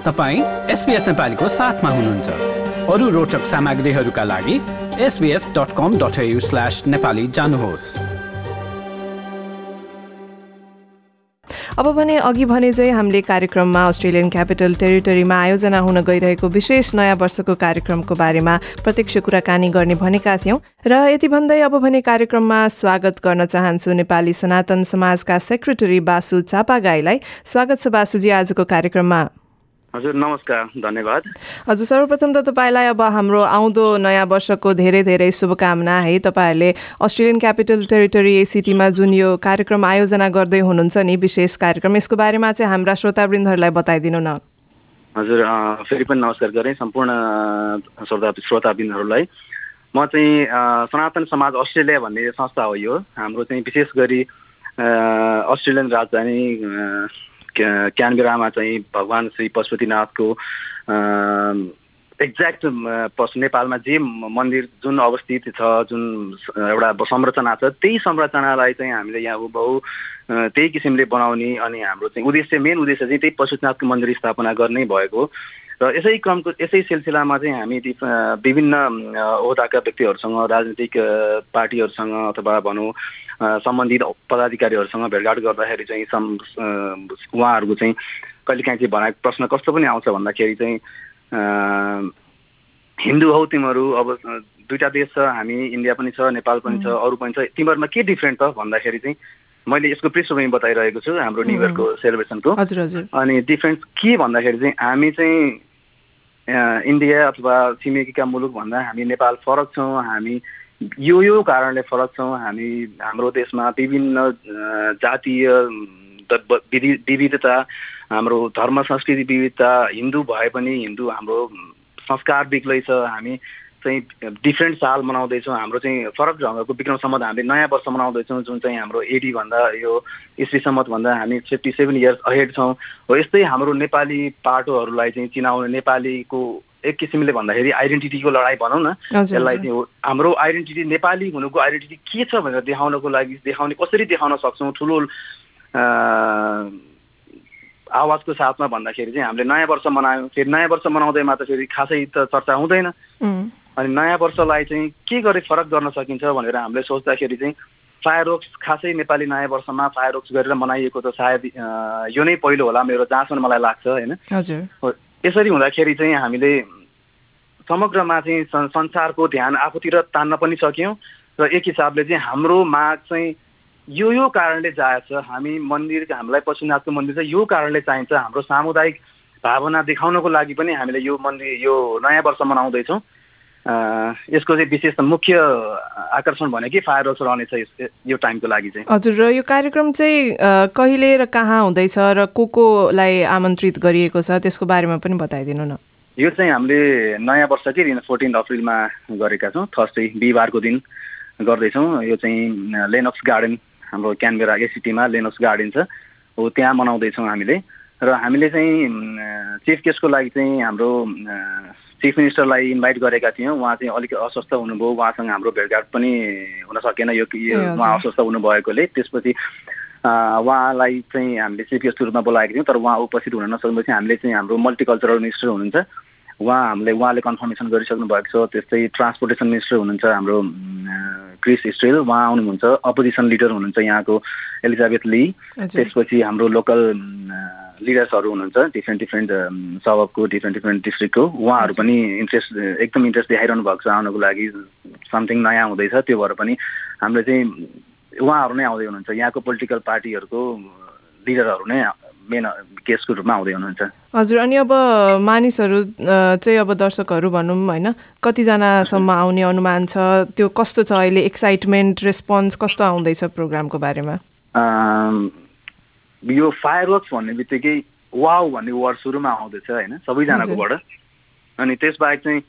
तपाईँ एसपिएस नेपालीको साथमा हुनुहुन्छ। अरू रोचक सामग्रीहरूका लागि SBS dot com dot slash Nepali जानुहोस्। अब भने अघि भने चाहिँ हामीले कार्यक्रममा अस्ट्रेलियन क्यापिटल टेरिटरीमा आयोजना हुन गइरहेको विशेष नयाँ वर्षको कार्यक्रमको बारेमा प्रत्यक्ष कुराकानी गर्ने भनेका थियौँ। र यति भन्दै अब भने कार्यक्रममा स्वागत गर्न चाहन्छु नेपाली सनातन समाजका सेक्रेटरी बासु चापागाईलाई। स्वागत छ बासुजी आजको कार्यक्रममा। हजुर नमस्कार धन्यवाद। हजुर सर्वप्रथम त तपाईँलाई अब हाम्रो आउँदो नयाँ वर्षको धेरै धेरै शुभकामना है तपाईँहरूले अस्ट्रेलियन क्यापिटल टेरिटरी एसिटीमा जुन यो कार्यक्रम आयोजना गर्दै हुनुहुन्छ नि विशेष कार्यक्रम यसको बारेमा चाहिँ हाम्रा श्रोतावृन्दहरूलाई बताइदिनु न। हजुर फेरि पनि नमस्कार गरेँ सम्पूर्ण श्रोता श्रोतावृन्दहरूलाई। म चाहिँ सनातन समाज अस्ट्रेलिया भन्ने संस्था हो यो। हाम्रो चाहिँ विशेष गरी अस्ट्रेलियन राजधानी क्यानबेरामा चाहिँ भगवान् श्री पशुपतिनाथको एक्ज्याक्ट पशु नेपालमा जे मन्दिर जुन अवस्थित छ जुन एउटा संरचना छ त्यही संरचनालाई चाहिँ हामीले यहाँ बहु त्यही किसिमले बनाउने अनि हाम्रो चाहिँ उद्देश्य मेन उद्देश्य चाहिँ त्यही पशुपतिनाथको मन्दिर स्थापना गर्ने भएको र यसै क्रमको यसै सिलसिलामा चाहिँ हामी विभिन्न ओहदाका व्यक्तिहरूसँग राजनीतिक पार्टीहरूसँग अथवा भनौँ सम्बन्धित पदाधिकारीहरूसँग भेटघाट गर्दाखेरि चाहिँ उहाँहरूको चाहिँ कहिलेकाहीँ चाहिँ भनेको प्रश्न कस्तो पनि आउँछ भन्दाखेरि चाहिँ हिन्दू हौ तिमीहरू अब दुईवटा देश छ हामी इन्डिया पनि छ नेपाल पनि छ अरू पनि छ तिमीहरूमा के डिफ्रेन्ट छ भन्दाखेरि चाहिँ मैले यसको पृष्ठभूमि बताइरहेको छु हाम्रो न्यु इयरको सेलिब्रेसनको। अनि डिफ्रेन्स के भन्दाखेरि चाहिँ हामी चाहिँ इन्डिया अथवा छिमेकीका मुलुक भन्दा हामी नेपाल फरक छौँ हामी यो यो कारणले फरक छौँ हामी हाम्रो देशमा विभिन्न जातीय विविधता हाम्रो धर्म संस्कृति विविधता हिन्दू भए पनि हिन्दू हाम्रो संस्कार बेग्लै छ हामी चाहिँ डिफ्रेन्ट साल मनाउँदैछौँ। हाम्रो चाहिँ फरक ढङ्गको विक्रम सम्मत हामीले नयाँ वर्ष मनाउँदैछौँ जुन चाहिँ हाम्रो एडी भन्दा यो इस्वी सम्मतभन्दा हामी फिफ्टी सेभेन इयर्स अहेड छौँ। हो यस्तै हाम्रो नेपाली पाटोहरूलाई चाहिँ चिनाउने नेपालीको एक किसिमले भन्दाखेरि आइडेन्टिटीको लडाइँ भनौँ न। यसलाई चाहिँ हाम्रो आइडेन्टिटी नेपाली हुनुको आइडेन्टिटी के छ भनेर देखाउनको लागि देखाउने कसरी देखाउन सक्छौँ? ठुलो आवाजको साथमा भन्दाखेरि चाहिँ हामीले नयाँ वर्ष मनायौँ। फेरि नयाँ वर्ष मनाउँदैमा त फेरि खासै त चर्चा हुँदैन। अनि नयाँ वर्षलाई चाहिँ के गरी फरक गर्न सकिन्छ भनेर हामीले सोच्दाखेरि चाहिँ फायर खासै नेपाली नयाँ वर्षमा फायर गरेर मनाइएको त सायद यो नै पहिलो होला मेरो जहाँसम्म मलाई लाग्छ होइन? यसरी हुँदाखेरि चाहिँ हामीले समग्रमा चाहिँ संसारको ध्यान आफूतिर तान्न पनि सक्यौँ र एक हिसाबले चाहिँ हाम्रो माग चाहिँ यो यो कारणले जाएछ हामी मन्दिर हामीलाई पशुनाथको मन्दिर चाहिँ यो कारणले चाहिन्छ हाम्रो सामुदायिक भावना देखाउनको लागि पनि हामीले यो मन्दिर यो नयाँ वर्ष मनाउँदैछौँ। यसको चाहिँ विशेष मुख्य आकर्षण भनेकै फायर वर्क्स रहनेछ यो टाइमको लागि चाहिँ? हजुर र यो कार्यक्रम चाहिँ कहिले र कहाँ हुँदैछ र को कोलाई आमन्त्रित गरिएको छ त्यसको बारेमा पनि बताइदिनु न। यो चाहिँ हामीले नयाँ वर्ष कि फोर्टिन अप्रिलमा गरेका छौँ थर्सडे बिहिबारको दिन गर्दैछौँ। यो चाहिँ लेनक्स गार्डन हाम्रो क्यानबेरा एसिटीमा लेनक्स गार्डन छ। हो त्यहाँ मनाउँदैछौँ हामीले। र हामीले चाहिँ चिफ गेस्टको लागि चाहिँ हाम्रो चिफ मिनिस्टरलाई इन्भाइट गरेका थियौँ। उहाँ चाहिँ अलिक अस्वस्थ हुनुभयो। उहाँसँग हाम्रो भेटघाट पनि हुन सकेन यो उहाँ अस्वस्थ हुनुभएकोले। त्यसपछि उहाँलाई चाहिँ हामीले चिफ गेस्टको रूपमा बोलाएको थियौँ तर उहाँ उपस्थित हुन नसक्नुपछि हामीले चाहिँ हाम्रो मल्टिकल्चरल मिनिस्टर हुनुहुन्छ। उहाँ हामीले उहाँले कन्फर्मेसन गरिसक्नु भएको छ। त्यस्तै ट्रान्सपोर्टेसन मिनिस्टर हुनुहुन्छ हाम्रो क्रिस स्ट्रेल उहाँ आउनुहुन्छ। अपोजिसन लिडर हुनुहुन्छ यहाँको एलिजाबेथ ली। त्यसपछि हाम्रो लोकल लिडर्सहरू हुनुहुन्छ डिफ्रेन्ट डिफ्रेन्ट सबको डिफ्रेन्ट डिफ्रेन्ट डिस्ट्रिक्टको उहाँहरू पनि इन्ट्रेस्ट एकदम इन्ट्रेस्ट देखाइरहनु भएको छ आउनको लागि। समथिङ नयाँ हुँदैछ त्यो भएर पनि हामीले चाहिँ उहाँहरू नै आउँदै हुनुहुन्छ। यहाँको पोलिटिकल पार्टीहरूको लिडरहरू नै मेन गेस्टको रूपमा आउँदै हुनुहुन्छ। हजुर अनि अब मानिसहरू चाहिँ अब दर्शकहरू भनौँ होइन? कतिजनासम्म आउने अनुमान छ? त्यो कस्तो छ अहिले? एक्साइटमेन्ट रेस्पोन्स कस्तो आउँदैछ प्रोग्रामको बारेमा? यो फायर वर्क्स भन्ने बित्तिकै वाउ भन्ने वर्ड सुरुमा आउँदैछ होइन सबैजनाकोबाट अनि त्यसबाहेक चाहिँ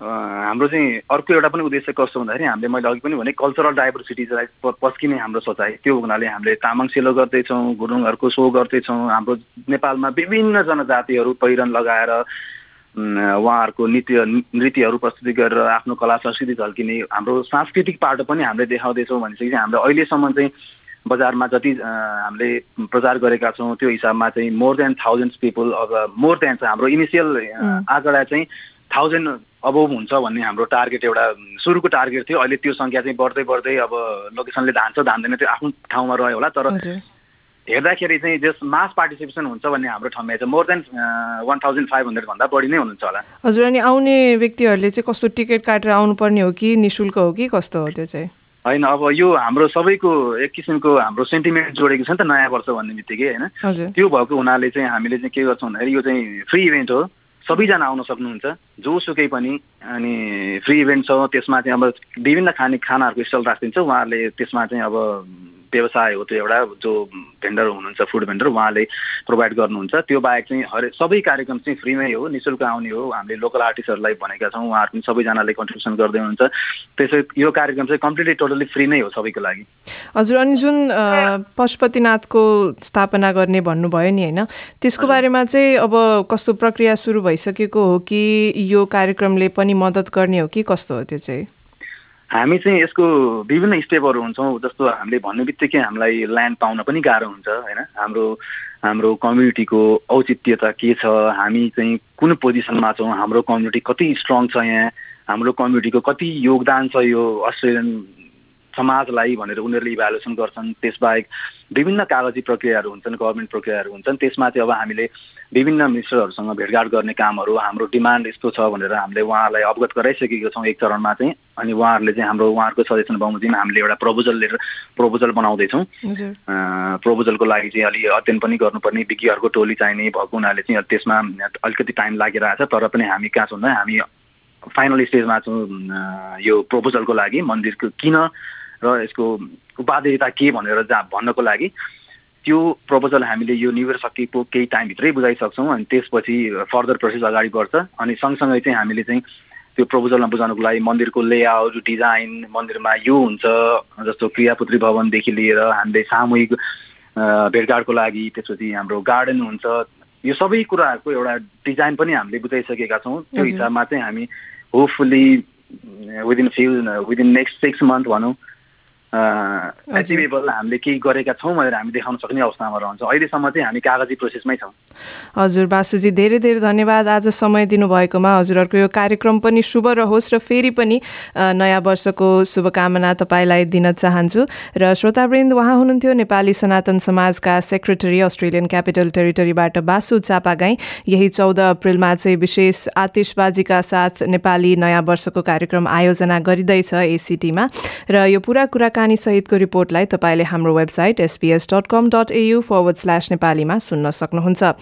हाम्रो चाहिँ अर्को एउटा पनि उद्देश्य कस्तो भन्दाखेरि हामीले मैले अघि पनि भने कल्चरल डाइभर्सिटिजलाई पस्किने हाम्रो सोचाइ त्यो हुनाले हामीले तामाङ सेलो गर्दैछौँ गुरुङहरूको सो गर्दैछौँ हाम्रो नेपालमा विभिन्न जनजातिहरू पहिरन लगाएर उहाँहरूको नृत्य नृत्यहरू प्रस्तुति गरेर आफ्नो कला संस्कृति झल्किने हाम्रो सांस्कृतिक पाटो पनि हामीले देखाउँदैछौँ भनेपछि हामीले अहिलेसम्म चाहिँ बजारमा जति हामीले प्रचार गरेका छौँ त्यो हिसाबमा चाहिँ मोर देन थाउजन्ड पिपल अब मोर देन चाहिँ हाम्रो इनिसियल आँकडा चाहिँ थाउजन्ड अबोभ हुन्छ भन्ने हाम्रो टार्गेट एउटा सुरुको टार्गेट थियो। अहिले त्यो सङ्ख्या चाहिँ बढ्दै बढ्दै अब लोकेसनले धान्छ धान्दैन त्यो आफ्नो ठाउँमा रह्यो होला। तर हेर्दाखेरि चाहिँ जस मास पार्टिसिपेसन हुन्छ भन्ने हाम्रो ठाउँमा चाहिँ more than one thousand five हन्ड्रेडभन्दा बढी नै हुनुहुन्छ होला। हजुर अनि आउने व्यक्तिहरूले चाहिँ कस्तो टिकट काटेर आउनुपर्ने हो कि नि शुल्क हो कि कस्तो हो त्यो चाहिँ? होइन अब यो हाम्रो सबैको एक किसिमको हाम्रो सेन्टिमेन्ट जोडेको छ नि त नयाँ वर्ष भन्ने बित्तिकै होइन? त्यो भएको हुनाले चाहिँ हामीले चाहिँ के गर्छौँ भन्दाखेरि यो चाहिँ फ्री इभेन्ट हो। सबैजना आउन सक्नुहुन्छ। जोसुकै पनि अनि फ्री इभेन्ट छ। त्यसमा चाहिँ अब विभिन्न खाने खानाहरूको स्टल राखिदिन्छ। उहाँहरूले त्यसमा चाहिँ अब व्यवसाय हो त्यो एउटा जो भेन्डर हुनुहुन्छ फुड भेन्डर उहाँले प्रोभाइड गर्नुहुन्छ। त्यो बाहेक चाहिँ हरे सबै कार्यक्रम चाहिँ फ्रीमै हो निशुल्क आउने हो। हामीले लोकल आर्टिस्टहरूलाई भनेका छौँ उहाँहरू पनि सबैजनाले कन्ट्रिब्युसन गर्दै हुनुहुन्छ। त्यसै यो कार्यक्रम चाहिँ कम्प्लिटली टोटली फ्री नै हो सबैको लागि। हजुर अनि जुन पशुपतिनाथको स्थापना गर्ने भन्नुभयो नि होइन? त्यसको बारेमा चाहिँ अब कस्तो प्रक्रिया सुरु भइसकेको हो कि यो कार्यक्रमले पनि मद्दत गर्ने हो कि कस्तो हो त्यो चाहिँ? हामी चाहिँ यसको विभिन्न स्टेपहरू हुन्छौँ जस्तो हामीले भन्ने बित्तिकै हामीलाई ल्यान्ड पाउन पनि गाह्रो हुन्छ होइन? हाम्रो हाम्रो कम्युनिटीको औचित्यता के छ? हामी चाहिँ कुन पोजिसनमा छौँ? हाम्रो कम्युनिटी कति स्ट्रङ छ यहाँ? हाम्रो कम्युनिटीको कति योगदान छ यो अस्ट्रेलियन समाजलाई भनेर उनीहरूले इभ्यालुएसन गर्छन् त्यसबाहेक विभिन्न कागजी प्रक्रियाहरू हुन्छन् गभर्मेन्ट प्रक्रियाहरू हुन्छन् त्यसमा चाहिँ अब हामीले विभिन्न मिनिस्टरहरूसँग भेटघाट गर्ने कामहरू हाम्रो डिमान्ड यस्तो छ भनेर हामीले उहाँलाई अवगत गराइसकेको छौँ एक चरणमा चाहिँ अनि उहाँहरूले चाहिँ हाम्रो उहाँहरूको सजेसन बमोजिम हामीले एउटा प्रपोजल लिएर प्रपोजल बनाउँदैछौँ। प्रपोजलको लागि चाहिँ अलि अध्ययन पनि गर्नुपर्ने विज्ञहरूको टोली चाहिने भएको हुनाले चाहिँ त्यसमा अलिकति टाइम लागिरहेछ तर पनि हामी कहाँ छौँ हामी फाइनल स्टेजमा छौँ यो प्रपोजलको लागि मन्दिरको किन र यसको उपादेयता के भनेर जहाँ भन्नको लागि त्यो प्रपोजल हामीले यो न्यु इयर सकिएको केही टाइमभित्रै बुझाइसक्छौँ अनि त्यसपछि फर्दर प्रोसेस अगाडि बढ्छ। अनि सँगसँगै चाहिँ हामीले चाहिँ त्यो प्रपोजलमा बुझाउनको लागि मन्दिरको लेआउट डिजाइन मन्दिरमा यो हुन्छ जस्तो क्रियापुत्री भवनदेखि लिएर हामीले सामूहिक भेटघाटको लागि त्यसपछि हाम्रो गार्डन हुन्छ। यो सबै कुराहरूको एउटा डिजाइन पनि हामीले बुझाइसकेका छौँ। त्यो। हिसाबमा चाहिँ हामी hopefully within few within next six month भनौँ। एचिभेबल हामीले केही गरेका छौँ भनेर हामी देखाउन सक्ने अवस्थामा रहन्छौँ। अहिलेसम्म चाहिँ हामी कागजी प्रोसेसमै छौँ। हजुर बासुजी धेरै धेरै धन्यवाद। आज समय दिनुभएकोमा हजुरहरूको यो कार्यक्रम पनि शुभ रहोस् र फेरि पनि नयाँ वर्षको शुभकामना तपाईँलाई दिन चाहन्छु। र श्रोतावृन्द उहाँ हुनुहुन्थ्यो नेपाली सनातन समाजका सेक्रेटरी अस्ट्रेलियन क्यापिटल टेरिटरीबाट बासु चापागाई। यही चौध अप्रेलमा चाहिँ विशेष आतिशबाजीका साथ नेपाली नयाँ वर्षको कार्यक्रम आयोजना गरिँदैछ एसिटीमा। र यो पुरा कुराकानी सहितको रिपोर्टलाई तपाईँले हाम्रो website SBS dot com dot AU forward slash नेपालीमा सुन्न सक्नुहुन्छ।